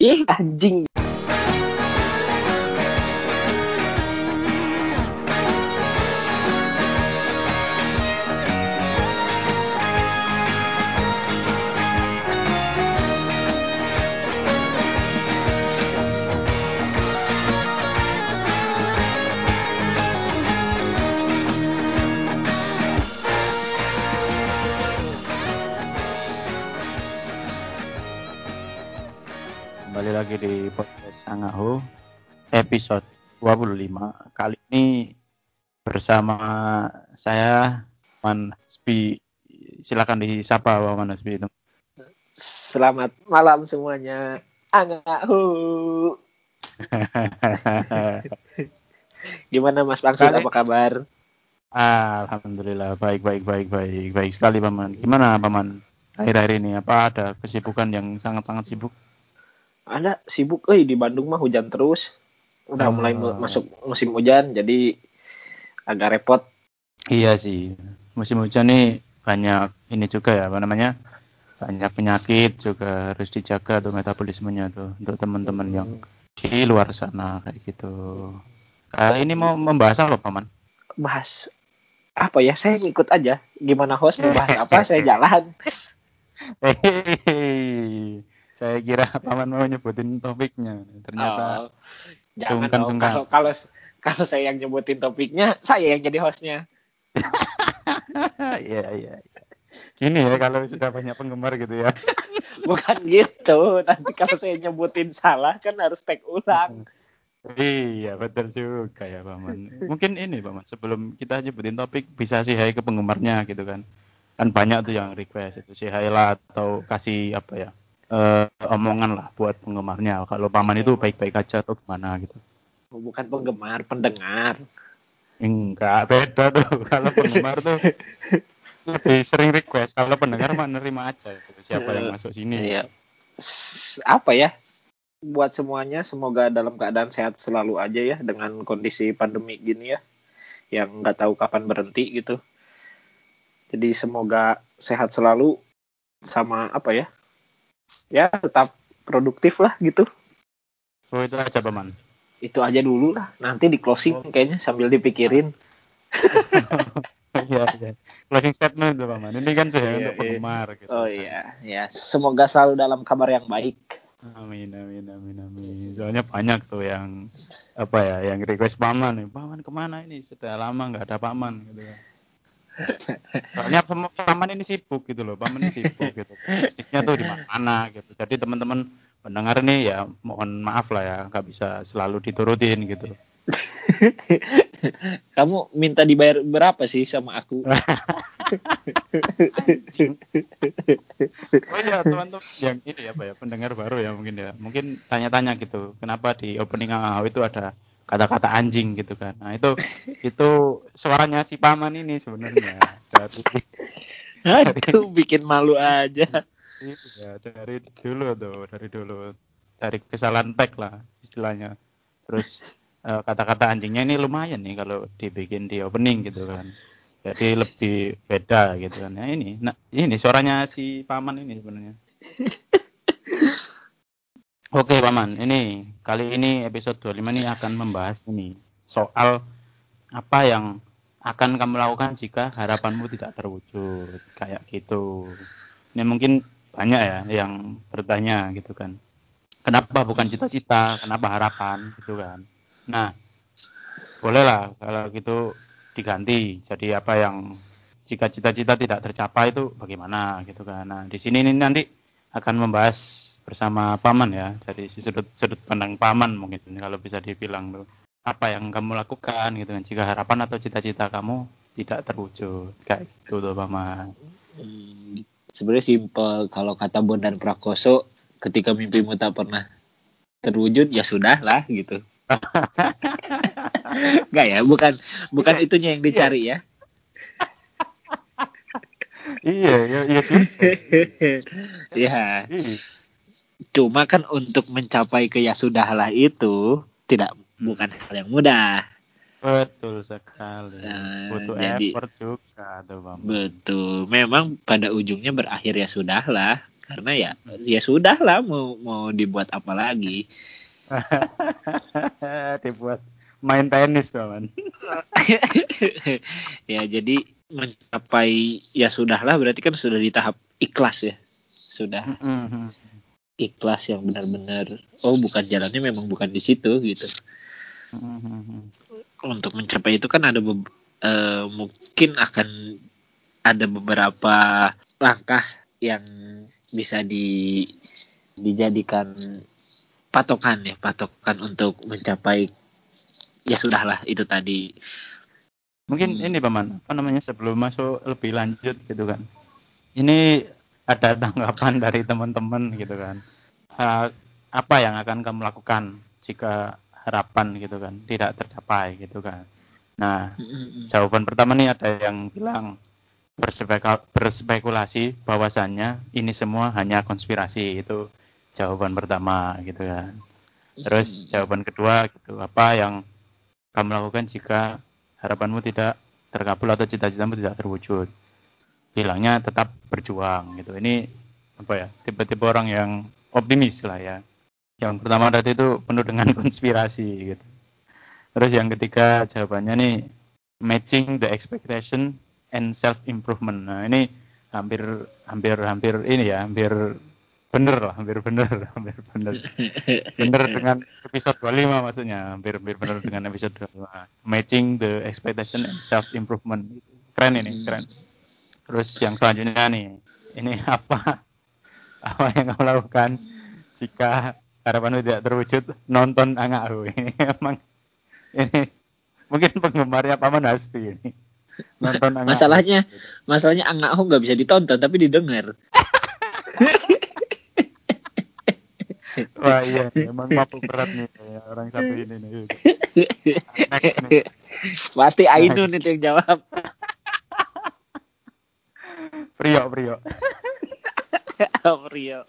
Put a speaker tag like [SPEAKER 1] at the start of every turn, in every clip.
[SPEAKER 1] Ih, anjing.
[SPEAKER 2] Kembali lagi di podcast Sangaho episode 25. Kali ini bersama saya Man Hasbi. Silakan disapa Man Hasbi itu.
[SPEAKER 1] Selamat malam semuanya. Angahu. Gimana Mas Pangsit
[SPEAKER 2] Kali-
[SPEAKER 1] apa kabar?
[SPEAKER 2] Alhamdulillah baik baik baik baik baik sekali Paman. Gimana Paman? Akhir-akhir ini apa ada kesibukan yang sangat-sangat sibuk?
[SPEAKER 1] Ada sibuk euy di Bandung mah hujan terus. Udah
[SPEAKER 2] Oh.
[SPEAKER 1] mulai mu- masuk musim hujan jadi agak repot.
[SPEAKER 2] Iya sih. Musim hujan nih banyak ini juga ya apa namanya? Banyak penyakit juga harus dijaga tuh metabolismenya tuh untuk teman-teman yang di luar sana kayak gitu. Kali ini mau membahas apa Paman?
[SPEAKER 1] Bahas apa ya? Saya ngikut aja. Gimana host mau bahas apa saya jalan.
[SPEAKER 2] Saya kira Paman mau nyebutin topiknya. Ternyata
[SPEAKER 1] Oh, jangan
[SPEAKER 2] sungkan,
[SPEAKER 1] dong.
[SPEAKER 2] sungkan.
[SPEAKER 1] Kalau kalau kalau saya yang nyebutin topiknya, saya yang jadi hostnya.
[SPEAKER 2] Iya iya. iya. Gini ya kalau sudah banyak penggemar gitu ya.
[SPEAKER 1] Bukan gitu. Nanti kalau saya nyebutin salah kan harus tag ulang.
[SPEAKER 2] Iya betul juga ya Paman. Mungkin ini Paman sebelum kita nyebutin topik bisa sih hai ke penggemarnya gitu kan. Kan banyak tuh yang request itu sih hai lah atau kasih apa ya eh, omongan lah buat penggemarnya. Kalau Paman itu baik-baik aja atau gimana gitu.
[SPEAKER 1] Bukan penggemar, pendengar.
[SPEAKER 2] Enggak beda tuh kalau penggemar tuh lebih sering request. Kalau pendengar mah nerima aja gitu. Siapa yang masuk sini.
[SPEAKER 1] Iya. Apa ya? Buat semuanya semoga dalam keadaan sehat selalu aja ya dengan kondisi pandemi gini ya. Yang nggak tahu kapan berhenti gitu. Jadi semoga sehat selalu sama apa ya? Ya tetap produktif lah gitu.
[SPEAKER 2] Oh itu aja Paman.
[SPEAKER 1] Itu aja dulu lah. Nanti di closing kayaknya sambil dipikirin.
[SPEAKER 2] Iya iya. Closing statement tuh Paman. Ini kan saya
[SPEAKER 1] Iya,
[SPEAKER 2] untuk
[SPEAKER 1] iya.
[SPEAKER 2] penggemar gitu.
[SPEAKER 1] Oh iya, ya semoga selalu dalam kabar yang baik.
[SPEAKER 2] Amin amin amin amin. Soalnya banyak tuh yang apa ya, yang request paman nih. Paman ke mana ini? Sudah lama nggak ada paman gitu kan. Soalnya paman ini sibuk gitu loh, paman ini sibuk gitu. Bisnisnya tuh di mana gitu. Jadi teman-teman pendengar nih ya mohon maaf lah ya, nggak bisa selalu diturutin gitu.
[SPEAKER 1] Kamu minta dibayar berapa sih sama aku?
[SPEAKER 2] Oh iya teman-teman yang ini apa ya pendengar baru ya mungkin ya mungkin tanya-tanya gitu kenapa di opening AAW itu ada kata-kata anjing gitu kan nah itu itu suaranya si paman ini sebenarnya. Dari
[SPEAKER 1] Aduh, bikin malu aja.
[SPEAKER 2] iya dari dulu tuh dari dulu. Dari kesalahan tag lah istilahnya. Terus eh, kata-kata anjingnya ini lumayan nih kalau dibikin di opening gitu kan. Jadi lebih beda gitu kan. Nah ini nah ini suaranya si paman ini sebenarnya. Oke Paman, ini kali ini episode 25 ini akan membahas ini soal apa yang akan kamu lakukan jika harapanmu tidak terwujud kayak gitu. Ini mungkin banyak ya yang bertanya gitu kan. Kenapa bukan cita-cita, kenapa harapan gitu kan. Nah, bolehlah kalau gitu diganti jadi apa yang jika cita-cita tidak tercapai itu bagaimana gitu kan. Nah, di sini ini nanti akan membahas bersama paman ya dari sudut sudut pandang paman mungkin kalau bisa dibilang tuh apa yang kamu lakukan gitu kan jika harapan atau cita-cita kamu tidak terwujud kayak gitu tuh paman
[SPEAKER 1] Hmm, Sebenarnya simpel kalau kata Bondan Prakoso ketika mimpimu tak pernah terwujud ya sudah lah gitu. Enggak ya, bukan bukan
[SPEAKER 2] Iya.
[SPEAKER 1] itunya yang dicari ya.
[SPEAKER 2] iya iya iya sih
[SPEAKER 1] ya,
[SPEAKER 2] Iya.
[SPEAKER 1] cuma kan untuk mencapai ke ya sudahlah itu tidak bukan hal yang mudah.
[SPEAKER 2] betul sekali.
[SPEAKER 1] Nah,
[SPEAKER 2] butuh
[SPEAKER 1] jadi-
[SPEAKER 2] effort juga tuh paman
[SPEAKER 1] Betul. Memang pada ujungnya berakhir ya sudahlah. Karena ya ya sudah lah mau mau dibuat apa lagi.
[SPEAKER 2] Dibuat main tenis kawan.
[SPEAKER 1] Ya jadi mencapai ya sudahlah. Berarti kan sudah di tahap ikhlas ya. Sudah ikhlas yang benar-benar oh bukan jalannya memang bukan di situ gitu untuk mencapai itu kan ada uh, mungkin akan ada beberapa langkah yang bisa di dijadikan patokan ya patokan untuk mencapai ya sudahlah itu tadi.
[SPEAKER 2] Mungkin hmm. ini paman apa namanya sebelum masuk lebih lanjut gitu kan. Ini ada tanggapan dari teman-teman gitu kan. Ha, apa yang akan kamu lakukan jika harapan gitu kan tidak tercapai gitu kan. Nah jawaban pertama nih ada yang bilang berspekulasi bahwasannya ini semua hanya konspirasi itu jawaban pertama gitu kan. Terus jawaban kedua gitu apa yang kamu lakukan jika harapanmu tidak terkabul atau cita-citamu tidak terwujud? Bilangnya tetap berjuang gitu. Ini apa ya tipe-tipe orang yang optimis lah ya yang pertama tadi itu penuh dengan konspirasi gitu. Terus yang ketiga jawabannya nih matching the expectation and self improvement nah ini hampir hampir hampir ini ya hampir bener lah hampir bener hampir bener. Bener dengan episode 25 maksudnya hampir hampir bener dengan episode 25 matching the expectation and self improvement keren ini keren. Terus yang selanjutnya nih ini apa? Apa yang kamu lakukan jika harapanmu tidak terwujud nonton anakku ini emang ini mungkin penggemarnya paman Hasbi ini
[SPEAKER 1] nonton anakku. masalahnya masalahnya anakku nggak bisa ditonton tapi didengar
[SPEAKER 2] Wah iya, emang mampu berat nih ya, orang satu ini nih.
[SPEAKER 1] nih. Pasti Ainun itu yang jawab.
[SPEAKER 2] Prio, Prio.
[SPEAKER 1] Prio.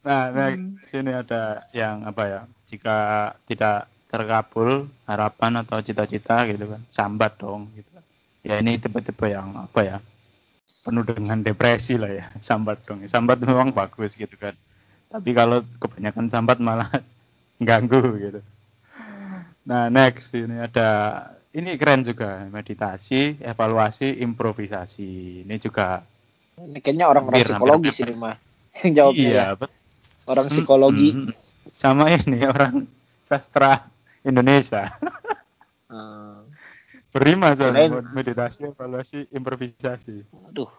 [SPEAKER 2] Nah, nah sini ada yang apa ya? Jika tidak terkabul harapan atau cita-cita gitu kan, sambat dong gitu. Ya ini tipe-tipe yang apa ya? penuh dengan depresi lah ya sambat dong sambat memang bagus gitu kan tapi kalau kebanyakan sambat malah ganggu gitu nah next ini ada ini keren juga meditasi evaluasi improvisasi ini juga
[SPEAKER 1] ini kayaknya orang-orang psikologi sih mah yang jawabnya iya, ya. orang hmm, psikologi hmm, hmm,
[SPEAKER 2] sama ini orang sastra Indonesia hmm. Berima soalnya meditasi, evaluasi, improvisasi.
[SPEAKER 1] Aduh,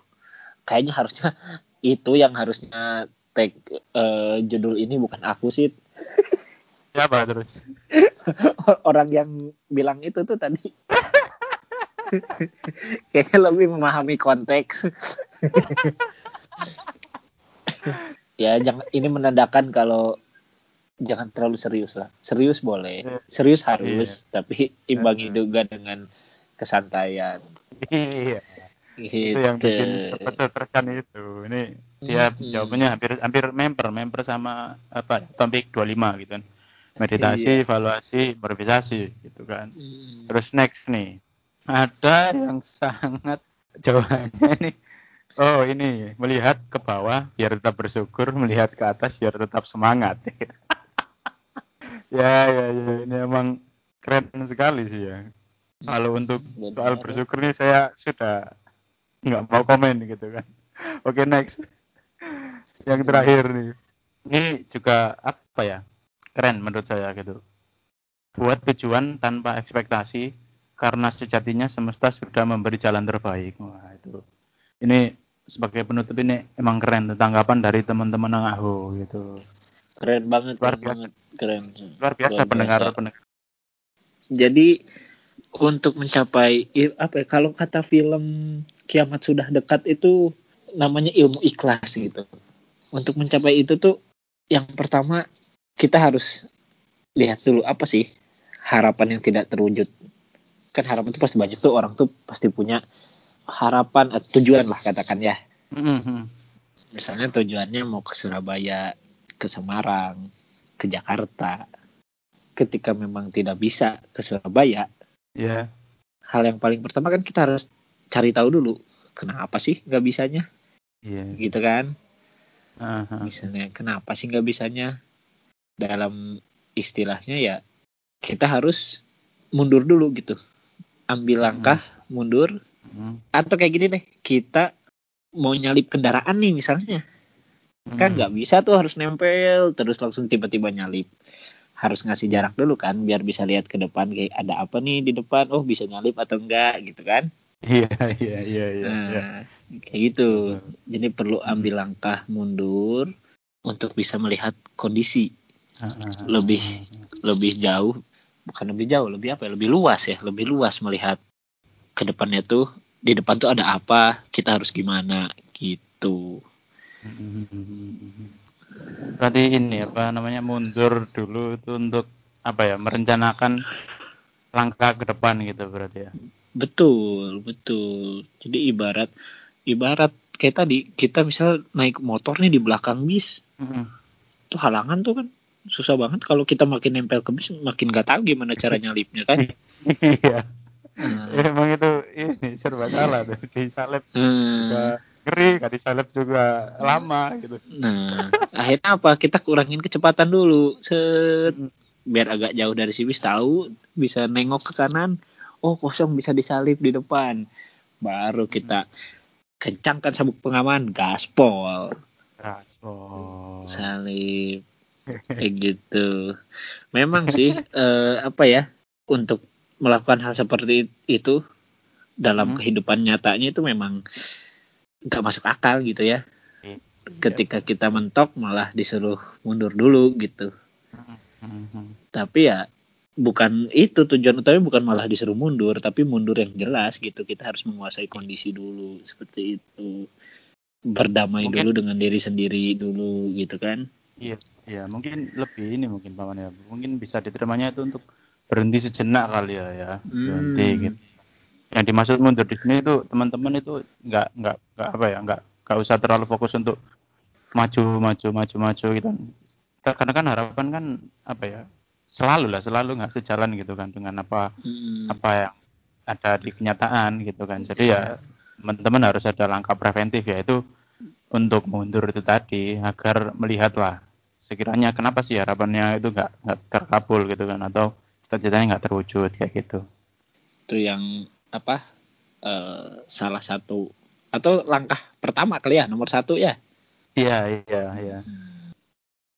[SPEAKER 1] kayaknya harusnya itu yang harusnya tag uh, judul ini bukan aku sih.
[SPEAKER 2] Siapa terus?
[SPEAKER 1] Orang yang bilang itu tuh tadi. Kayaknya lebih memahami konteks. Ya jangan ini menandakan kalau jangan terlalu serius lah. Serius boleh, iya. serius harus, yeah. tapi imbangi juga dengan kesantaian.
[SPEAKER 2] Iya gitu. itu yang bikin terkesan itu ini dia hmm. jawabannya hampir hampir member member sama apa topik 25 gitu kan meditasi iya. evaluasi improvisasi gitu kan hmm. terus next nih ada yang sangat jawabannya nih oh ini melihat ke bawah biar tetap bersyukur melihat ke atas biar tetap semangat. Ya ya ya ini emang keren sekali sih ya. Kalau untuk soal bersyukur nih saya sudah nggak mau komen gitu kan. Oke okay, next. Yang terakhir nih. Ini juga apa ya? Keren menurut saya gitu. Buat tujuan tanpa ekspektasi karena sejatinya semesta sudah memberi jalan terbaik. Wah itu ini sebagai penutup ini emang keren tanggapan dari teman-teman Angaho gitu
[SPEAKER 1] keren banget
[SPEAKER 2] luar biasa banget. keren luar biasa luar pendengar biasa. pendengar
[SPEAKER 1] jadi untuk mencapai apa ya kalau kata film kiamat sudah dekat itu namanya ilmu ikhlas gitu. Untuk mencapai itu tuh yang pertama kita harus lihat dulu apa sih harapan yang tidak terwujud. Kan harapan itu pasti banyak tuh orang tuh pasti punya harapan atau tujuan lah katakan ya. Mm-hmm. Misalnya tujuannya mau ke Surabaya, ke Semarang, ke Jakarta. Ketika memang tidak bisa ke Surabaya.
[SPEAKER 2] Yeah.
[SPEAKER 1] Hal yang paling pertama kan kita harus cari tahu dulu kenapa sih nggak bisanya.
[SPEAKER 2] Yeah.
[SPEAKER 1] Gitu kan.
[SPEAKER 2] Aha.
[SPEAKER 1] misalnya kenapa sih nggak bisanya dalam istilahnya ya kita harus mundur dulu gitu ambil langkah mundur
[SPEAKER 2] Hmm.
[SPEAKER 1] atau kayak gini deh kita mau nyalip kendaraan nih misalnya kan
[SPEAKER 2] Hmm.
[SPEAKER 1] nggak bisa tuh harus nempel terus langsung tiba-tiba nyalip harus ngasih jarak dulu kan biar bisa lihat ke depan kayak ada apa nih di depan oh bisa nyalip atau enggak gitu kan
[SPEAKER 2] Iya, iya, iya, iya.
[SPEAKER 1] nah,
[SPEAKER 2] iya.
[SPEAKER 1] kayak gitu jadi perlu ambil langkah mundur untuk bisa melihat kondisi
[SPEAKER 2] Ah,
[SPEAKER 1] lebih lebih jauh bukan lebih jauh lebih apa ya lebih luas ya lebih luas melihat ke depannya tuh di depan tuh ada apa kita harus gimana gitu.
[SPEAKER 2] Berarti ini apa namanya mundur dulu itu untuk apa ya merencanakan langkah ke depan gitu berarti ya.
[SPEAKER 1] betul betul. Jadi ibarat ibarat kayak tadi kita misal naik motor nih di belakang bis
[SPEAKER 2] Mm-mm.
[SPEAKER 1] tuh halangan tuh kan susah banget. Kalau kita makin nempel ke bis makin gak tahu gimana cara nyalipnya kan.
[SPEAKER 2] Iya,
[SPEAKER 1] Nah,
[SPEAKER 2] emang itu ini serba salah tuh disalib juga
[SPEAKER 1] nah,
[SPEAKER 2] ngeri, gak disalib juga lama gitu.
[SPEAKER 1] nah, akhirnya apa? Kita kurangin kecepatan dulu set.
[SPEAKER 2] Mm.
[SPEAKER 1] biar agak jauh dari si bis tahu bisa nengok ke kanan. Oh kosong bisa disalip di depan. Baru kita kencangkan sabuk pengaman gaspol
[SPEAKER 2] Gaspol.
[SPEAKER 1] salib kayak gitu. Memang sih eh, apa ya untuk melakukan hal seperti itu dalam
[SPEAKER 2] Hmm.
[SPEAKER 1] kehidupan nyatanya itu memang nggak masuk akal gitu ya ketika kita mentok malah disuruh mundur dulu gitu
[SPEAKER 2] Mhm.
[SPEAKER 1] tapi ya bukan itu tujuan utama bukan malah disuruh mundur tapi mundur yang jelas gitu kita harus menguasai kondisi dulu seperti itu berdamai
[SPEAKER 2] Mungkin-
[SPEAKER 1] dulu dengan diri sendiri dulu gitu kan
[SPEAKER 2] Iya, iya, mungkin lebih ini mungkin paman ya. Mungkin bisa diterimanya itu untuk berhenti sejenak kali ya, ya. Berhenti
[SPEAKER 1] Hmm.
[SPEAKER 2] gitu. Yang dimaksud mundur di sini itu teman-teman itu nggak nggak nggak apa ya, nggak nggak usah terlalu fokus untuk maju maju maju maju gitu. Karena kan harapan kan apa ya, selalu lah selalu nggak sejalan gitu kan dengan apa
[SPEAKER 1] Hmm.
[SPEAKER 2] apa yang ada di kenyataan gitu kan. Jadi ya teman-teman harus ada langkah preventif yaitu untuk mundur itu tadi agar melihatlah sekiranya kenapa sih harapannya itu nggak nggak terkabul gitu kan atau cita-citanya nggak terwujud kayak gitu.
[SPEAKER 1] itu yang apa eh, salah satu atau langkah pertama kali ya nomor satu ya
[SPEAKER 2] Iya iya iya.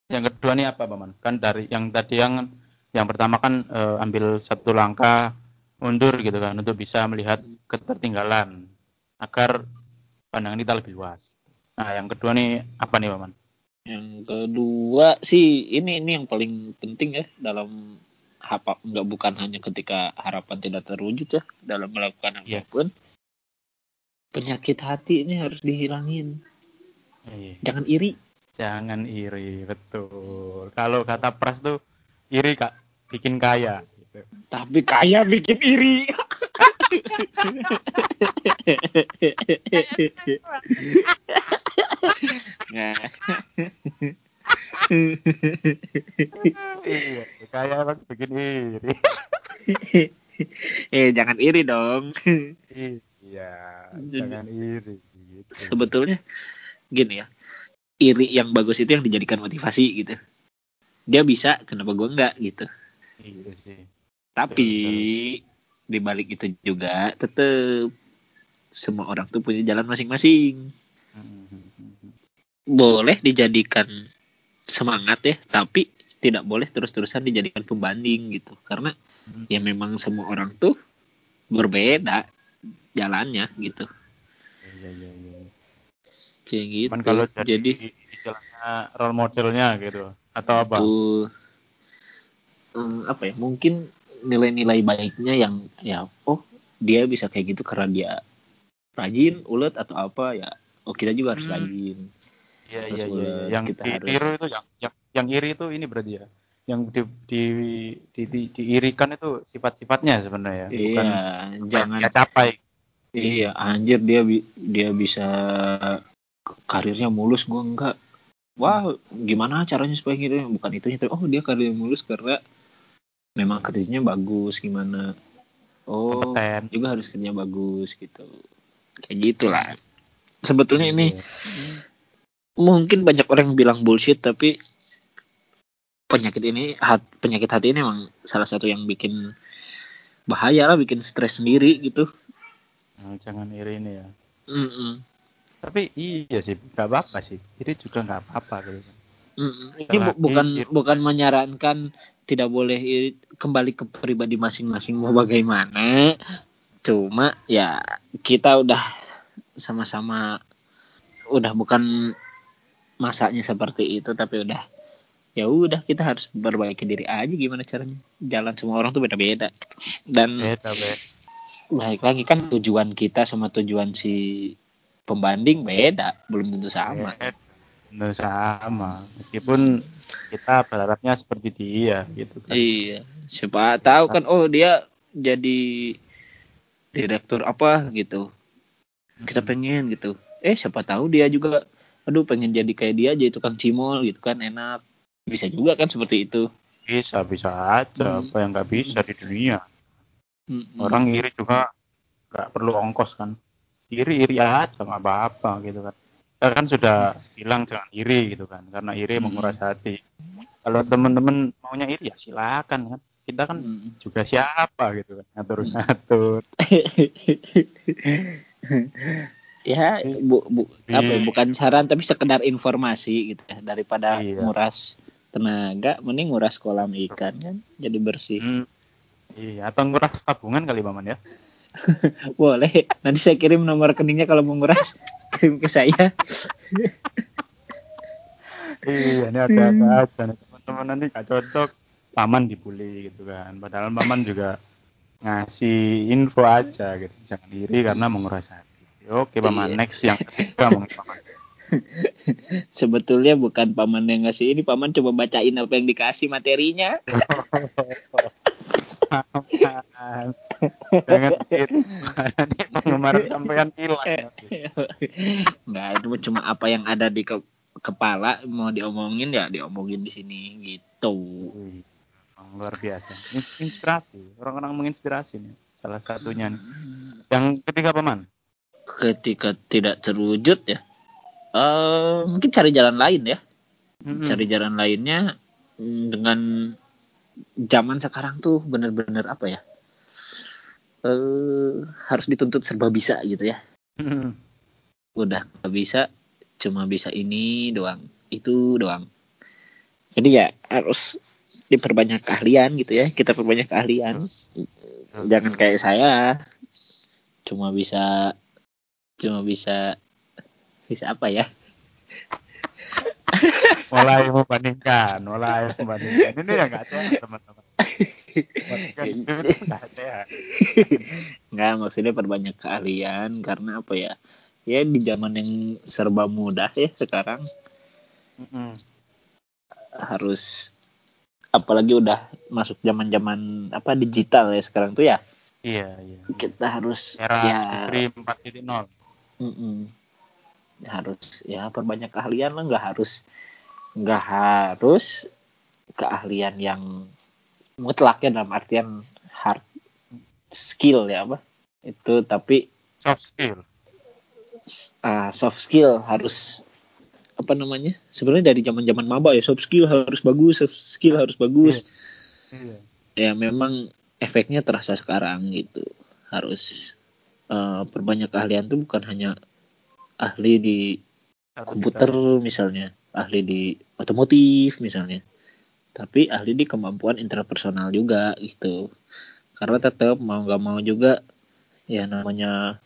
[SPEAKER 2] Yang kedua nih apa paman? Kan dari yang tadi yang yang pertama kan eh, ambil satu langkah mundur gitu kan untuk bisa melihat ketertinggalan agar pandangan kita lebih luas. Nah yang kedua nih apa nih paman?
[SPEAKER 1] yang kedua sih ini ini yang paling penting ya dalam apa nggak bukan hanya ketika harapan tidak terwujud ya dalam melakukan
[SPEAKER 2] Iya.
[SPEAKER 1] apa pun penyakit hati ini harus dihilangin
[SPEAKER 2] Eh,
[SPEAKER 1] jangan iri
[SPEAKER 2] Jangan iri, betul. Kalau kata pras tuh iri kak bikin kaya. Gitu.
[SPEAKER 1] tapi kaya bikin iri nah
[SPEAKER 2] iya, kaya emang bikin iri.
[SPEAKER 1] eh jangan iri dong
[SPEAKER 2] iya, jangan iri. Gitu.
[SPEAKER 1] sebetulnya gini ya iri yang bagus itu yang dijadikan motivasi gitu dia bisa kenapa gua enggak gitu
[SPEAKER 2] Iya sih.
[SPEAKER 1] tapi di balik itu juga tetap semua orang tuh punya jalan masing-masing boleh dijadikan semangat ya tapi tidak boleh terus-terusan dijadikan pembanding gitu karena
[SPEAKER 2] Hmm.
[SPEAKER 1] ya memang semua orang tuh berbeda jalannya gitu
[SPEAKER 2] Iya, iya, iya.
[SPEAKER 1] kayak gitu
[SPEAKER 2] Cuman kalau jadi,
[SPEAKER 1] jadi
[SPEAKER 2] istilahnya role modelnya gitu atau apa?
[SPEAKER 1] tuh eh, apa ya mungkin nilai-nilai baiknya yang ya oh dia bisa kayak gitu karena dia rajin ulet atau apa ya oh kita juga harus
[SPEAKER 2] Hmm.
[SPEAKER 1] rajin
[SPEAKER 2] Iya, iya, iya. iya. Yang
[SPEAKER 1] kita
[SPEAKER 2] ditiru
[SPEAKER 1] harus-
[SPEAKER 2] itu yang, yang yang iri itu ini berarti ya. Yang di, di, di, di- diirikan itu sifat-sifatnya sebenarnya, bukan
[SPEAKER 1] iya
[SPEAKER 2] yang
[SPEAKER 1] jangan
[SPEAKER 2] dia capai.
[SPEAKER 1] iya anjir dia dia bisa karirnya mulus gua enggak wah gimana caranya supaya gitu bukan itu oh dia karirnya mulus karena memang kerjanya bagus gimana oh
[SPEAKER 2] Kompeten.
[SPEAKER 1] juga harus kerja bagus gitu kayak gitulah sebetulnya ini
[SPEAKER 2] Iya.
[SPEAKER 1] mungkin banyak orang bilang bullshit tapi penyakit ini hat, penyakit hati ini emang salah satu yang bikin bahaya lah bikin stres sendiri gitu
[SPEAKER 2] Nah, jangan iri ini ya.
[SPEAKER 1] Mm-mm.
[SPEAKER 2] Tapi iya sih, nggak apa-apa sih. Iri juga nggak apa-apa gitu. kan.
[SPEAKER 1] Mm-mm. ini bu- bukan
[SPEAKER 2] iri-
[SPEAKER 1] bukan menyarankan tidak boleh iri- kembali ke pribadi masing-masing mau bagaimana cuma ya kita udah sama-sama udah bukan masanya seperti itu tapi udah ya udah kita harus perbaiki diri aja gimana caranya jalan semua orang tuh beda-beda dan
[SPEAKER 2] Beda, be.
[SPEAKER 1] balik lagi kan tujuan kita sama tujuan si pembanding beda belum tentu sama
[SPEAKER 2] Beda. Bener sama. Meskipun kita berharapnya seperti dia gitu kan.
[SPEAKER 1] iya siapa tahu kan oh dia jadi direktur apa gitu kita pengen gitu eh siapa tahu dia juga aduh pengen jadi kayak dia jadi tukang cimol gitu kan enak bisa juga kan seperti itu
[SPEAKER 2] Bisa, bisa aja.
[SPEAKER 1] Hmm.
[SPEAKER 2] Apa yang nggak bisa di dunia.
[SPEAKER 1] Mm-mm.
[SPEAKER 2] Orang iri juga nggak perlu ongkos kan. Iri-iri aja nggak apa-apa gitu kan. Kita kan sudah bilang jangan iri gitu kan. Karena iri
[SPEAKER 1] Hmm.
[SPEAKER 2] menguras hati. Kalau teman-teman maunya iri ya silakan kan. Kita kan
[SPEAKER 1] Mm.
[SPEAKER 2] juga siapa gitu kan. Ngatur-ngatur.
[SPEAKER 1] ya bu, bu, apa ya,
[SPEAKER 2] Iya.
[SPEAKER 1] bukan saran tapi sekedar informasi gitu ya daripada
[SPEAKER 2] Iya.
[SPEAKER 1] nguras tenaga mending nguras kolam ikan kan jadi bersih
[SPEAKER 2] Hmm. Iya, atau nguras tabungan kali Maman ya.
[SPEAKER 1] boleh nanti saya kirim nomor rekeningnya kalau mau nguras kirim ke saya
[SPEAKER 2] iya, ini ada-ada aja nih teman-teman nanti gak cocok. Paman dibully gitu kan. Padahal Paman juga ngasih info aja gitu. Jangan iri karena menguras hati. Oke Paman,
[SPEAKER 1] Iya.
[SPEAKER 2] next yang ketiga mungkin Paman.
[SPEAKER 1] sebetulnya bukan paman yang ngasih ini paman coba bacain apa yang dikasih materinya.
[SPEAKER 2] Jangan. Nanti penggemar sampean hilang. nanti.
[SPEAKER 1] nggak itu cuma apa yang ada di ke- kepala mau diomongin ya diomongin di sini gitu
[SPEAKER 2] luar biasa. In- Inspirasi. Orang-orang menginspirasi nih. Salah satunya nih. Yang ketiga Paman.
[SPEAKER 1] ketika tidak terwujud ya eh mungkin cari jalan lain ya.
[SPEAKER 2] Mm-mm.
[SPEAKER 1] cari jalan lainnya mm, dengan zaman sekarang tuh bener-bener apa ya? Eh harus dituntut serba bisa gitu ya.
[SPEAKER 2] Mm-mm.
[SPEAKER 1] udah nggak bisa cuma bisa ini doang itu doang. Jadi ya harus diperbanyak keahlian gitu ya kita perbanyak keahlian. Jangan kayak saya cuma bisa cuma bisa bisa apa ya
[SPEAKER 2] mulai membandingkan, mulai membandingkan. Ini yang nggak sehat teman-teman. Nggak
[SPEAKER 1] maksudnya perbanyak keahlian karena apa ya ya di zaman yang serba mudah ya sekarang
[SPEAKER 2] Mm-mm.
[SPEAKER 1] harus apalagi udah masuk zaman zaman apa digital ya sekarang tuh ya
[SPEAKER 2] Iya, iya.
[SPEAKER 1] kita harus
[SPEAKER 2] Era
[SPEAKER 1] ya
[SPEAKER 2] Industri 4.0.
[SPEAKER 1] mm-mm. Harus ya perbanyak keahlian lah. Nggak harus nggak harus keahlian yang mutlak ya dalam artian hard skill ya apa? Itu tapi
[SPEAKER 2] Soft skill.
[SPEAKER 1] uh, soft skill harus apa namanya? Sebenarnya dari zaman zaman maba ya soft skill harus bagus soft skill harus bagus.
[SPEAKER 2] Iya.
[SPEAKER 1] ya memang efeknya terasa sekarang gitu. Harus uh, perbanyak keahlian tuh bukan hanya ahli di
[SPEAKER 2] Harus
[SPEAKER 1] komputer misalnya ahli di otomotif misalnya. Tapi ahli di kemampuan interpersonal juga gitu. Karena tetap mau nggak mau juga ya namanya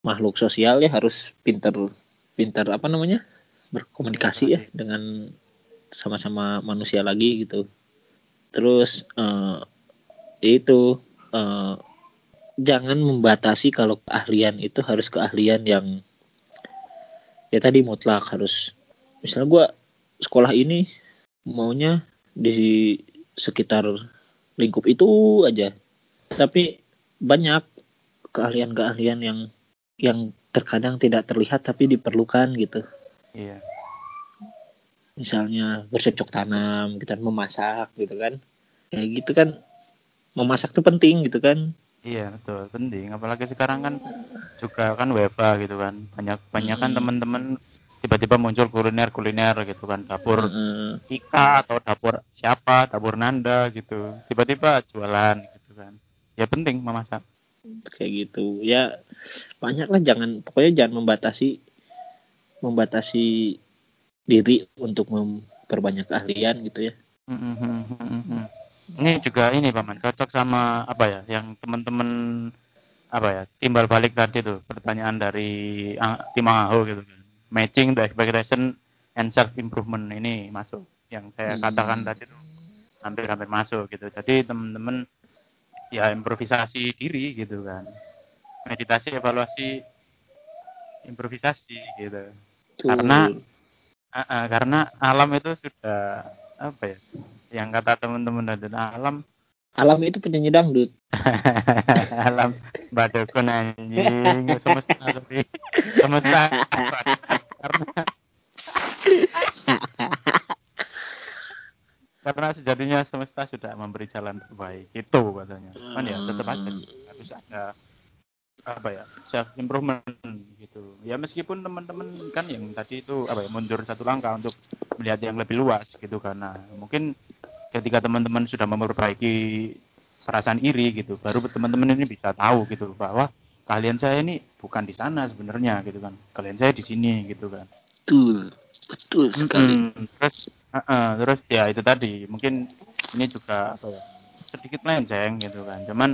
[SPEAKER 1] makhluk sosial ya harus pinter pinter apa namanya? Berkomunikasi ya dengan sama-sama manusia lagi gitu. Terus eh, itu eh, jangan membatasi kalau keahlian itu harus keahlian yang ya tadi mutlak harus. Misalnya gua sekolah ini maunya di sekitar lingkup itu aja. Tapi banyak keahlian-keahlian yang yang terkadang tidak terlihat tapi diperlukan gitu.
[SPEAKER 2] Iya.
[SPEAKER 1] misalnya bercocok tanam gitu kan memasak gitu kan. Kayak gitu kan memasak tuh penting gitu kan
[SPEAKER 2] Iya, betul. Penting. Apalagi sekarang kan juga kan WFA gitu kan. Banyak banyak kan
[SPEAKER 1] Hmm.
[SPEAKER 2] teman-teman tiba-tiba muncul kuliner-kuliner gitu kan dapur
[SPEAKER 1] Mm-mm.
[SPEAKER 2] Ika atau dapur siapa dapur Nanda gitu tiba-tiba jualan gitu kan ya penting memasak
[SPEAKER 1] kayak gitu ya banyak lah jangan pokoknya jangan membatasi membatasi diri untuk memperbanyak keahlian gitu ya
[SPEAKER 2] Mm-mm. Ini juga ini paman cocok sama apa ya yang teman-teman apa ya timbal balik tadi tuh pertanyaan dari ah, tim Aho gitu kan. Matching the expectation and self improvement ini masuk. Yang saya
[SPEAKER 1] Hmm.
[SPEAKER 2] katakan tadi tuh hampir-hampir masuk gitu. Jadi teman-teman ya improvisasi diri gitu kan. Meditasi evaluasi improvisasi gitu.
[SPEAKER 1] Tuh.
[SPEAKER 2] Karena- Ah, ah, karena alam itu sudah apa ya? Yang kata teman-teman dari alam.
[SPEAKER 1] Alam itu penyanyi dangdut.
[SPEAKER 2] Alam badokun anjing. Semesta tapi. Semesta. Karena karena sejatinya semesta sudah memberi jalan terbaik. Itu katanya. Kan ya tetap aja sih. Harus ada apa ya self improvement gitu. Ya meskipun teman-teman kan yang tadi itu apa ya mundur satu langkah untuk melihat yang lebih luas gitu karena mungkin ketika teman-teman sudah memperbaiki perasaan iri gitu baru teman-teman ini bisa tahu gitu bahwa kalian saya ini bukan di sana sebenarnya gitu kan. Kalian saya di sini gitu kan.
[SPEAKER 1] Betul betul sekali.
[SPEAKER 2] Mm-mm. terus uh-uh, terus ya itu tadi mungkin ini juga apa ya sedikit melenceng gitu kan. Cuman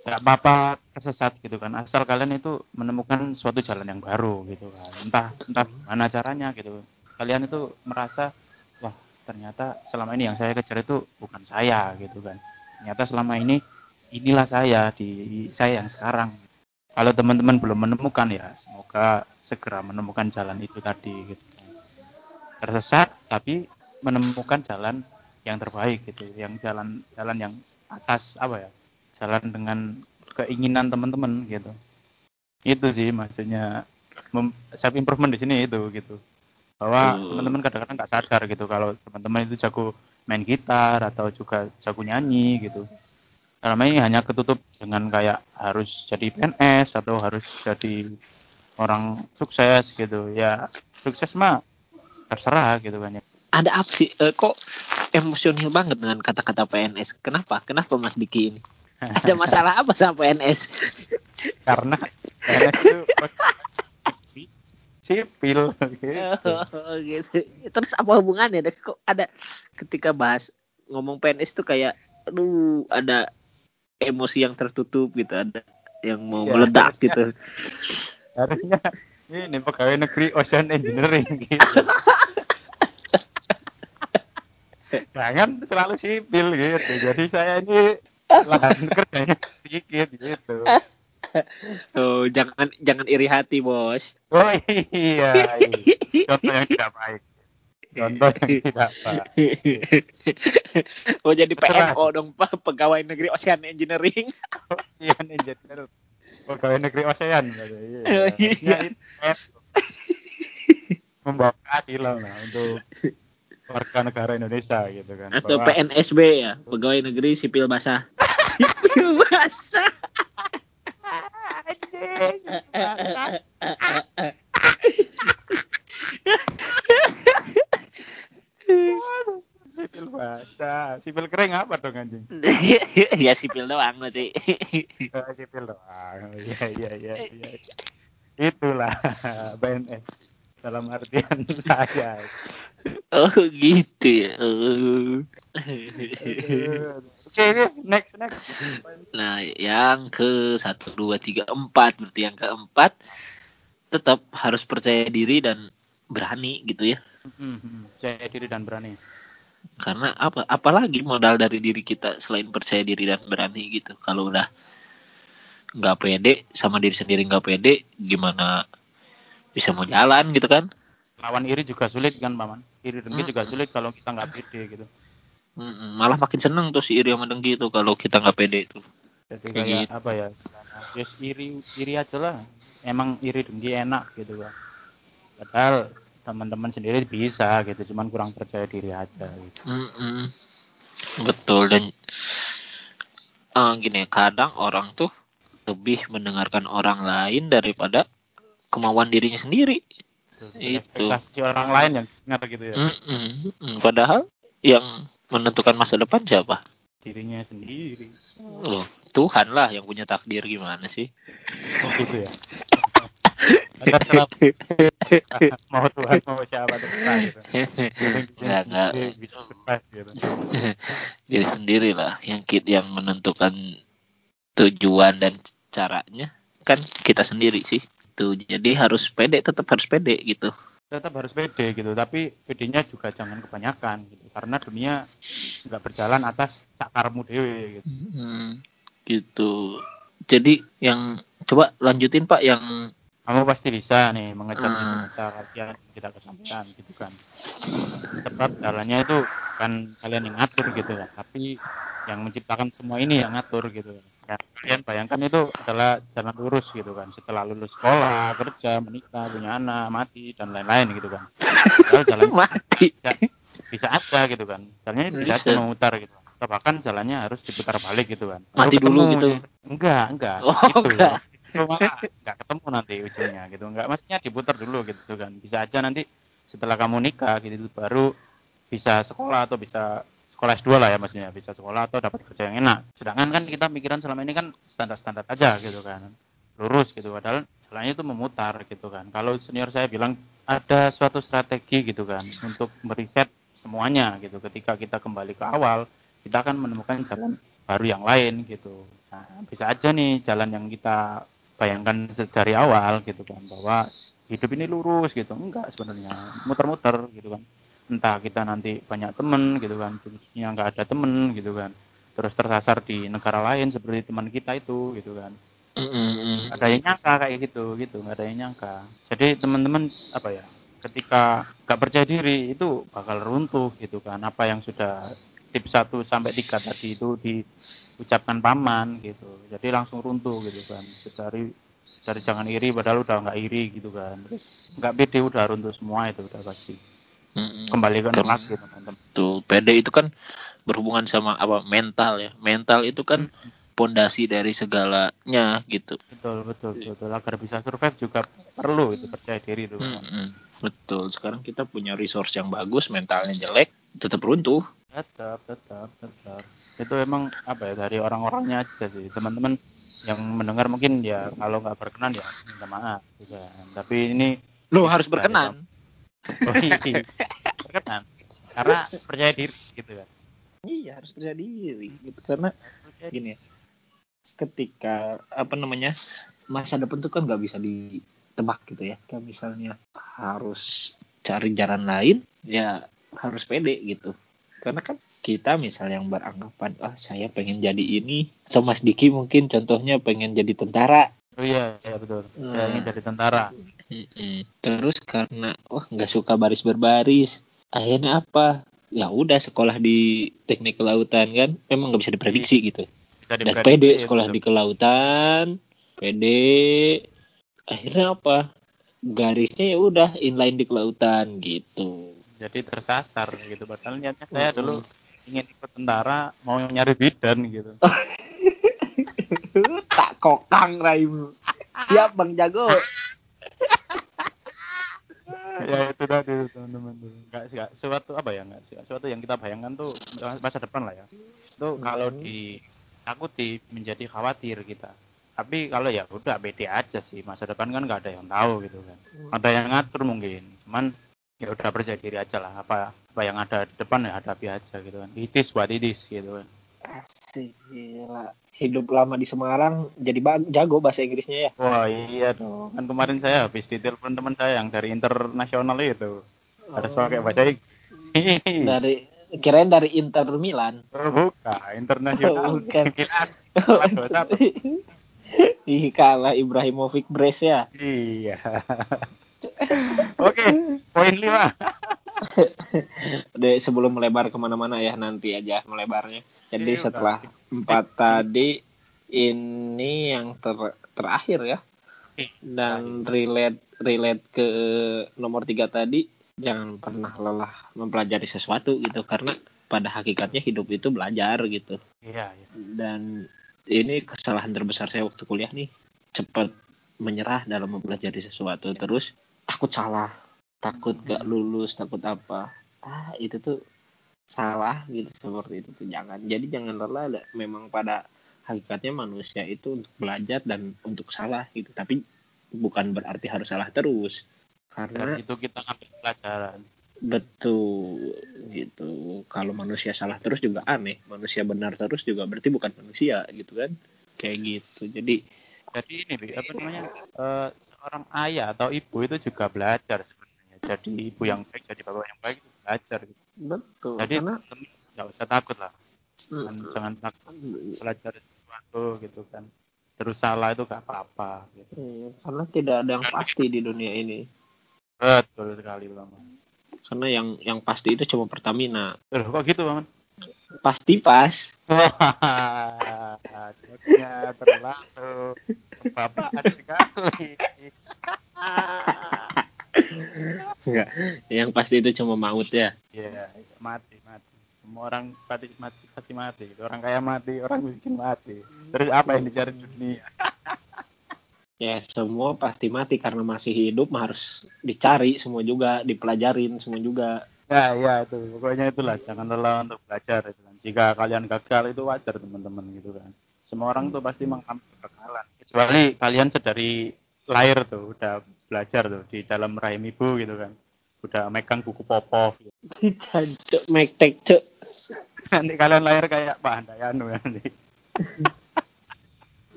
[SPEAKER 2] nggak apa-apa tersesat gitu kan. Asal kalian itu menemukan suatu jalan yang baru gitu kan. Entah entah mana caranya gitu. Kalian itu merasa wah ternyata selama ini yang saya kejar itu bukan saya gitu kan. Ternyata selama ini inilah saya di saya yang sekarang. Kalau teman-teman belum menemukan ya semoga segera menemukan jalan itu tadi gitu tersesat tapi menemukan jalan yang terbaik gitu. Yang jalan jalan yang atas apa ya jalan dengan keinginan teman-teman gitu. Itu sih maksudnya self improvement di sini itu gitu. Bahwa
[SPEAKER 1] Betul.
[SPEAKER 2] teman-teman kadang-kadang nggak sadar gitu kalau teman-teman itu jago main gitar atau juga jago nyanyi gitu. Karena ini hanya ketutup dengan kayak harus jadi PNS atau harus jadi orang sukses gitu. Ya sukses mah terserah gitu kan ya.
[SPEAKER 1] Ada apa sih? Eh, kok emosional banget dengan kata-kata PNS kenapa? Kenapa Mas Diki ini ada masalah apa sama PNS
[SPEAKER 2] karena PNS itu sipil gitu.
[SPEAKER 1] Oh, gitu. Terus apa hubungannya? Dan Kok ada ketika bahas ngomong PNS tuh kayak aduh ada emosi yang tertutup gitu, ada yang mau
[SPEAKER 2] Iya,
[SPEAKER 1] meledak
[SPEAKER 2] harusnya.
[SPEAKER 1] gitu.
[SPEAKER 2] harusnya ini pegawai negeri ocean engineering gitu jangan selalu sipil gitu jadi saya ini lahan kerjanya sedikit gitu
[SPEAKER 1] Oh, jangan jangan iri hati, Bos.
[SPEAKER 2] oh iya, iya. contoh yang tidak baik contoh yang tidak baik
[SPEAKER 1] oh, jadi
[SPEAKER 2] Terserah.
[SPEAKER 1] PNO dong, Pak, pegawai negeri Ocean Engineering.
[SPEAKER 2] ocean engineer pegawai negeri ocean. Iya.
[SPEAKER 1] Oh, iya.
[SPEAKER 2] Membawa keadilan lah untuk warga negara Indonesia gitu kan
[SPEAKER 1] Atau
[SPEAKER 2] Bahwa-
[SPEAKER 1] PNSB ya, pegawai negeri sipil basah. Basah.
[SPEAKER 2] sipil bahasa. Sipil kering apa dong anjing?
[SPEAKER 1] Ya sipil doang berarti.
[SPEAKER 2] Oh, sipil doang. Iya iya iya iya. Itulah BNS dalam artian saya
[SPEAKER 1] oh gitu ya. Oh.
[SPEAKER 2] oke next next
[SPEAKER 1] Nah, yang ke satu dua tiga empat berarti yang keempat tetap harus percaya diri dan berani gitu ya.
[SPEAKER 2] Hmm, saya diri dan berani
[SPEAKER 1] Karena apa? Apalagi modal dari diri kita selain percaya diri dan berani gitu. Kalau udah nggak pede sama diri sendiri nggak pede, gimana bisa mau jalan gitu kan?
[SPEAKER 2] Lawan iri juga sulit kan paman iri dengki juga
[SPEAKER 1] Mm-mm.
[SPEAKER 2] sulit kalau kita nggak pede gitu
[SPEAKER 1] Mm-mm, Malah makin seneng tuh si iri sama dengki itu kalau kita nggak pede itu.
[SPEAKER 2] jadi
[SPEAKER 1] Kayak
[SPEAKER 2] kayak
[SPEAKER 1] gitu.
[SPEAKER 2] apa ya yes iri iri aja lah emang iri dengki enak gitu kan padahal teman-teman sendiri bisa gitu cuman kurang percaya diri aja gitu.
[SPEAKER 1] Mm-mm. Betul dan eh, gini kadang orang tuh lebih mendengarkan orang lain daripada kemauan dirinya sendiri.
[SPEAKER 2] Betul.
[SPEAKER 1] Itu.
[SPEAKER 2] Ekspektasi orang lain yang dengar gitu ya.
[SPEAKER 1] Mm-mm, mm. Padahal yang menentukan masa depan siapa?
[SPEAKER 2] Dirinya sendiri.
[SPEAKER 1] Loh, Tuhan lah yang punya takdir gimana sih?
[SPEAKER 2] Oh, gitu ya. Mau Tuhan mau siapa terserah gitu.
[SPEAKER 1] Enggak, enggak.
[SPEAKER 2] Dia bisa survive gitu.
[SPEAKER 1] Diri sendiri lah yang kit yang menentukan tujuan dan caranya kan kita sendiri sih. Tuh, jadi harus pede, tetap harus pede gitu.
[SPEAKER 2] Tetap harus pede gitu, tapi pedenya juga jangan kebanyakan gitu. Karena dunia nggak berjalan atas sakarmu dewe gitu.
[SPEAKER 1] Hmm, gitu. Jadi yang coba lanjutin Pak yang
[SPEAKER 2] Kamu pasti bisa nih mengejar
[SPEAKER 1] Hmm.
[SPEAKER 2] cita-cita kalian yang kita kesampaian gitu kan. Sebab jalannya itu kan kalian yang ngatur gitu kan, tapi yang menciptakan semua ini yang ngatur gitu. Ya, kalian bayangkan itu adalah jalan lurus gitu kan. Setelah lulus sekolah, kerja, menikah, punya anak, mati dan lain-lain gitu kan. Padahal jalan
[SPEAKER 1] mati.
[SPEAKER 2] bisa, bisa aja gitu kan. Jalannya bisa,
[SPEAKER 1] Bisa.
[SPEAKER 2] aja memutar gitu. Bahkan jalannya harus diputar balik gitu kan.
[SPEAKER 1] Mati
[SPEAKER 2] Baru
[SPEAKER 1] dulu
[SPEAKER 2] ketemu
[SPEAKER 1] gitu.
[SPEAKER 2] Enggak, enggak.
[SPEAKER 1] Oh,
[SPEAKER 2] gitu.
[SPEAKER 1] enggak.
[SPEAKER 2] Itu enggak ketemu nanti ujungnya gitu. Enggak, maksudnya diputar dulu gitu kan. Bisa aja nanti setelah kamu nikah gitu baru bisa sekolah atau bisa sekolah S2 lah ya maksudnya bisa sekolah atau dapat kerja yang enak. Sedangkan kan kita pikiran selama ini kan standar-standar aja gitu kan. Lurus gitu padahal jalannya itu memutar gitu kan. Kalau senior saya bilang ada suatu strategi gitu kan untuk meriset semuanya gitu. Ketika kita kembali ke awal, kita akan menemukan jalan baru yang lain gitu. Nah, bisa aja nih jalan yang kita bayangkan dari awal gitu kan bahwa hidup ini lurus gitu. Enggak sebenarnya. Muter-muter gitu kan. Entah kita nanti banyak temen gitu kan yang nggak ada temen gitu kan. Terus tersasar di negara lain seperti teman kita itu gitu kan.
[SPEAKER 1] Mm-mm.
[SPEAKER 2] ada yang nyangka kayak gitu gitu. Nggak ada yang nyangka. Jadi teman-teman apa ya ketika nggak percaya diri itu bakal runtuh gitu kan apa yang sudah tips 1 sampai 3 tadi itu diucapkan paman gitu jadi langsung runtuh gitu kan dari dari jangan iri padahal udah nggak iri gitu kan terus nggak pede udah runtuh semua itu udah pasti
[SPEAKER 1] Mm-mm.
[SPEAKER 2] kembali ke nolak gitu teman-teman
[SPEAKER 1] Tuh, pede itu kan berhubungan sama apa mental ya. Mental itu kan pondasi dari segalanya gitu.
[SPEAKER 2] betul betul betul agar bisa survive juga perlu itu percaya diri itu
[SPEAKER 1] Mm-mm. Betul. Sekarang kita punya resource yang bagus, mentalnya jelek, tetap runtuh.
[SPEAKER 2] tetap tetap tetap itu emang apa ya dari orang-orangnya aja sih teman-teman yang mendengar mungkin ya kalau nggak berkenan ya minta maaf kan. tapi ini
[SPEAKER 1] Lo harus berkenan.
[SPEAKER 2] oh, iya, berkenan karena percaya diri gitu kan
[SPEAKER 1] Iya, harus percaya diri gitu karena gini ya. Ketika apa namanya? masa depan tuh kan nggak bisa ditebak gitu ya. Kayak misalnya harus cari jalan lain, ya harus pede gitu. Karena kan kita misalnya yang beranggapan, ah saya pengen jadi ini, atau Mas Diki mungkin contohnya pengen jadi tentara.
[SPEAKER 2] oh iya iya betul
[SPEAKER 1] Hmm.
[SPEAKER 2] ingin jadi tentara
[SPEAKER 1] Mm-mm. Terus karena wah nggak suka baris berbaris, akhirnya apa? Ya udah sekolah di teknik kelautan kan, memang nggak bisa diprediksi gitu.
[SPEAKER 2] bisa
[SPEAKER 1] Dan pede
[SPEAKER 2] ya,
[SPEAKER 1] sekolah
[SPEAKER 2] betul.
[SPEAKER 1] di kelautan, pede, akhirnya apa? Garisnya ya udah inline di kelautan gitu.
[SPEAKER 2] jadi tersasar gitu. Padahal niatnya saya dulu ingin ikut tentara mau nyari bidan gitu.
[SPEAKER 1] Tak kokang raimu. Siap Bang Jago.
[SPEAKER 2] ya itu tadi tuh, teman-teman. Tuh nggak sih nggak. Sesuatu apa ya nggak sih sesuatu yang kita bayangkan tuh masa depan lah ya. Itu kalau ditakuti menjadi khawatir kita tapi kalau ya udah pede aja sih masa depan kan nggak ada yang tahu gitu kan ada yang ngatur mungkin cuman ya udah percaya diri aja lah apa apa yang ada di depan ya hadapi aja gitu kan itis buat itis gitu kan
[SPEAKER 1] Asik gila. Hidup lama di Semarang jadi jago bahasa Inggrisnya ya.
[SPEAKER 2] wah iya dong kan kemarin saya habis ditelepon teman saya yang dari internasional itu harus pakai bahasa Inggris
[SPEAKER 1] dari kirain dari Inter Milan.
[SPEAKER 2] Oh, bukan, internasional.
[SPEAKER 1] Oh, bukan.
[SPEAKER 2] 21.
[SPEAKER 1] Ih kalah Ibrahimovic Brace ya.
[SPEAKER 2] Iya. Oke, poin 5.
[SPEAKER 1] Udah sebelum melebar ke mana-mana ya nanti aja melebarnya. Jadi
[SPEAKER 2] Iya,
[SPEAKER 1] setelah empat tadi ini yang ter- terakhir ya. Dan relate relate ke nomor tiga tadi jangan pernah lelah mempelajari sesuatu gitu karena pada hakikatnya hidup itu belajar gitu.
[SPEAKER 2] Iya, iya.
[SPEAKER 1] Dan ini kesalahan terbesar saya waktu kuliah nih cepat menyerah dalam mempelajari sesuatu. Terus takut salah takut gak lulus takut apa. Ah itu tuh salah gitu seperti itu tuh. Jangan jadi jangan lelah. Memang pada hakikatnya manusia itu untuk belajar dan untuk salah gitu. Tapi bukan berarti harus salah terus. Karena
[SPEAKER 2] Dari itu kita ngambil pelajaran.
[SPEAKER 1] Betul gitu kalau manusia salah terus juga aneh manusia benar terus juga berarti bukan manusia gitu kan kayak gitu jadi
[SPEAKER 2] Jadi ini Bi, apa namanya? eh, seorang ayah atau ibu itu juga belajar sebenarnya. Jadi ibu yang baik, jadi bapak yang baik itu belajar gitu.
[SPEAKER 1] betul
[SPEAKER 2] Jadi
[SPEAKER 1] karena
[SPEAKER 2] nggak usah takut lah. Jangan,
[SPEAKER 1] mm,
[SPEAKER 2] jangan takut belajar sesuatu gitu kan. Terus salah itu gak apa-apa gitu.
[SPEAKER 1] iya, karena tidak ada yang pasti di dunia ini
[SPEAKER 2] Betul sekali Bang.
[SPEAKER 1] Karena yang yang pasti itu cuma Pertamina
[SPEAKER 2] Loh, kok gitu Bang?
[SPEAKER 1] pasti pas
[SPEAKER 2] jokesnya terlalu bapak sekali.
[SPEAKER 1] Enggak. Yang pasti itu cuma maut ya.
[SPEAKER 2] Iya, mati, mati. Semua orang pasti mati, pasti mati. Orang kaya mati, orang miskin mati. Terus apa yang dicari di dunia?
[SPEAKER 1] Ya, semua pasti mati karena masih hidup harus dicari semua juga, dipelajarin semua juga.
[SPEAKER 2] Ya, ya itu. Pokoknya itulah. Jangan lelah untuk belajar. Gitu kan. Jika kalian gagal itu wajar teman-teman gitu kan. Semua orang tuh pasti mengalami kegagalan. Kecuali kalian sedari lahir tuh udah belajar tuh di dalam rahim ibu gitu kan. Udah megang buku popov. Gitu.
[SPEAKER 1] Cek, mektek, cek.
[SPEAKER 2] Nanti kalian lahir kayak Pak Handayanu nanti.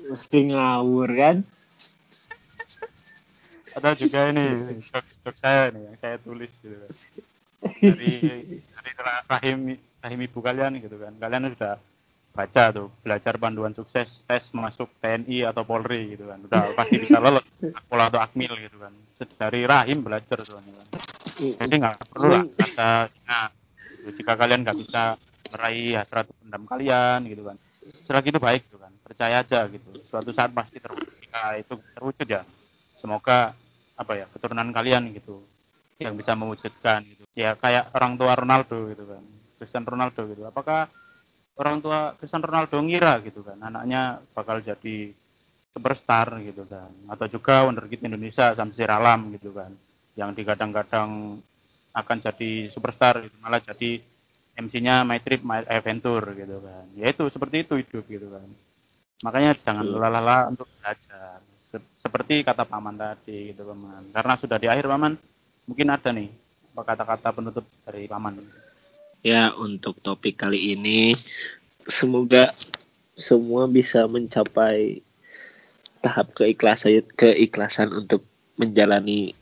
[SPEAKER 1] Mesti ngawur kan?
[SPEAKER 2] Atau juga ini jok, saya nih yang saya tulis gitu kan. Dari dari rahim rahim ibu kalian gitu kan. Kalian sudah baca tuh belajar panduan sukses tes masuk TNI atau Polri gitu kan. Udah pasti bisa lolos Akpol atau Akmil gitu kan. Dari rahim belajar soalnya kan. Jadi nggak perlu lah kata nah, gitu. jika kalian nggak bisa meraih hasrat pendam kalian gitu kan. Selagi itu baik gitu kan. Percaya aja gitu. Suatu saat pasti terwujud. Itu terwujud ya. Semoga apa ya keturunan kalian gitu yang bisa mewujudkan gitu. Ya kayak orang tua Ronaldo gitu kan. Cristiano Ronaldo gitu. Apakah orang tua Cristiano Ronaldo ngira gitu kan anaknya bakal jadi superstar gitu kan atau juga wonderkid Indonesia Samsir Alam gitu kan yang digadang-gadang akan jadi superstar gitu malah jadi MC-nya My Trip My Adventure gitu kan ya itu seperti itu hidup gitu kan makanya jangan
[SPEAKER 1] Betul.
[SPEAKER 2] lelah-lelah untuk belajar seperti kata paman tadi gitu paman. Karena sudah di akhir paman mungkin ada nih apa kata-kata penutup dari paman.
[SPEAKER 1] Ya, untuk topik kali ini semoga semua bisa mencapai tahap keikhlasan keikhlasan untuk menjalani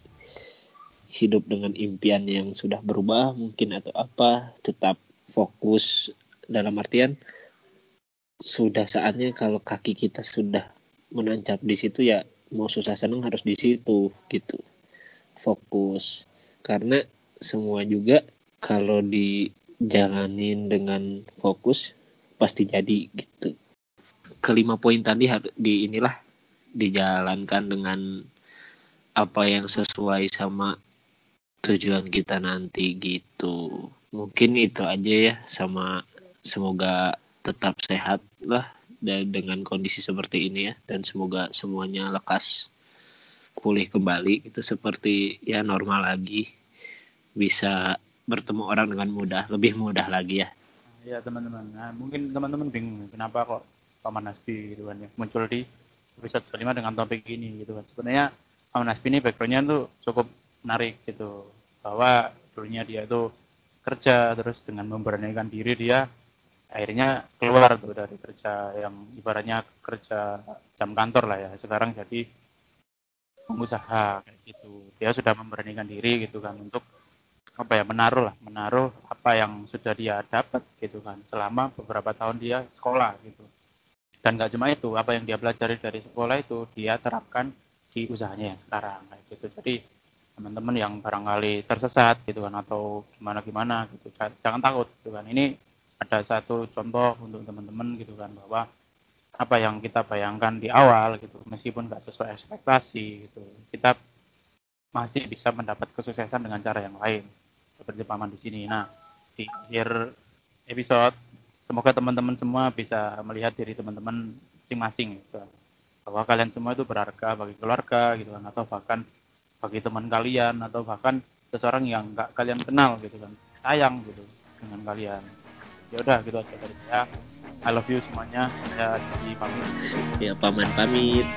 [SPEAKER 1] hidup dengan impian yang sudah berubah mungkin atau apa tetap fokus dalam artian sudah saatnya kalau kaki kita sudah menancap di situ ya mau susah senang harus di situ gitu. Fokus. Karena semua juga kalau dijalanin dengan fokus pasti jadi gitu. Kelima poin tadi di inilah dijalankan dengan apa yang sesuai sama tujuan kita nanti gitu. Mungkin itu aja ya sama semoga tetap sehat lah dengan kondisi seperti ini ya dan semoga semuanya lekas pulih kembali itu seperti ya normal lagi bisa bertemu orang dengan mudah lebih mudah lagi ya.
[SPEAKER 2] Ya teman-teman, nah, mungkin teman-teman bingung kenapa kok Paman Nasbi gitu kan ya muncul di episode kelima dengan topik ini gitu kan. Sebenarnya Paman Nasbi ini backgroundnya tuh cukup menarik gitu. Bahwa dulunya dia itu kerja terus dengan memberanikan diri dia akhirnya keluar tuh dari kerja yang ibaratnya kerja jam kantor lah ya. Sekarang jadi pengusaha kayak gitu. Dia sudah memberanikan diri gitu kan untuk apa ya menaruh lah menaruh apa yang sudah dia dapat gitu kan selama beberapa tahun dia sekolah gitu. Dan nggak cuma itu apa yang dia pelajari dari sekolah itu dia terapkan di usahanya yang sekarang kayak gitu. Jadi teman-teman yang barangkali tersesat gitu kan atau gimana gimana gitu ja- jangan takut gitu kan. Ini ada satu contoh untuk teman-teman gitu kan bahwa apa yang kita bayangkan di awal gitu meskipun nggak sesuai ekspektasi gitu kita masih bisa mendapat kesuksesan dengan cara yang lain seperti paman di sini. Nah, di akhir episode semoga teman-teman semua bisa melihat diri teman-teman masing-masing gitu. Bahwa kalian semua itu berharga bagi keluarga gitu kan atau bahkan bagi teman kalian atau bahkan seseorang yang nggak kalian kenal gitu kan sayang gitu dengan kalian ya udah gitu aja dari saya. I love you semuanya. Saya di pamit.
[SPEAKER 1] Ya paman pamit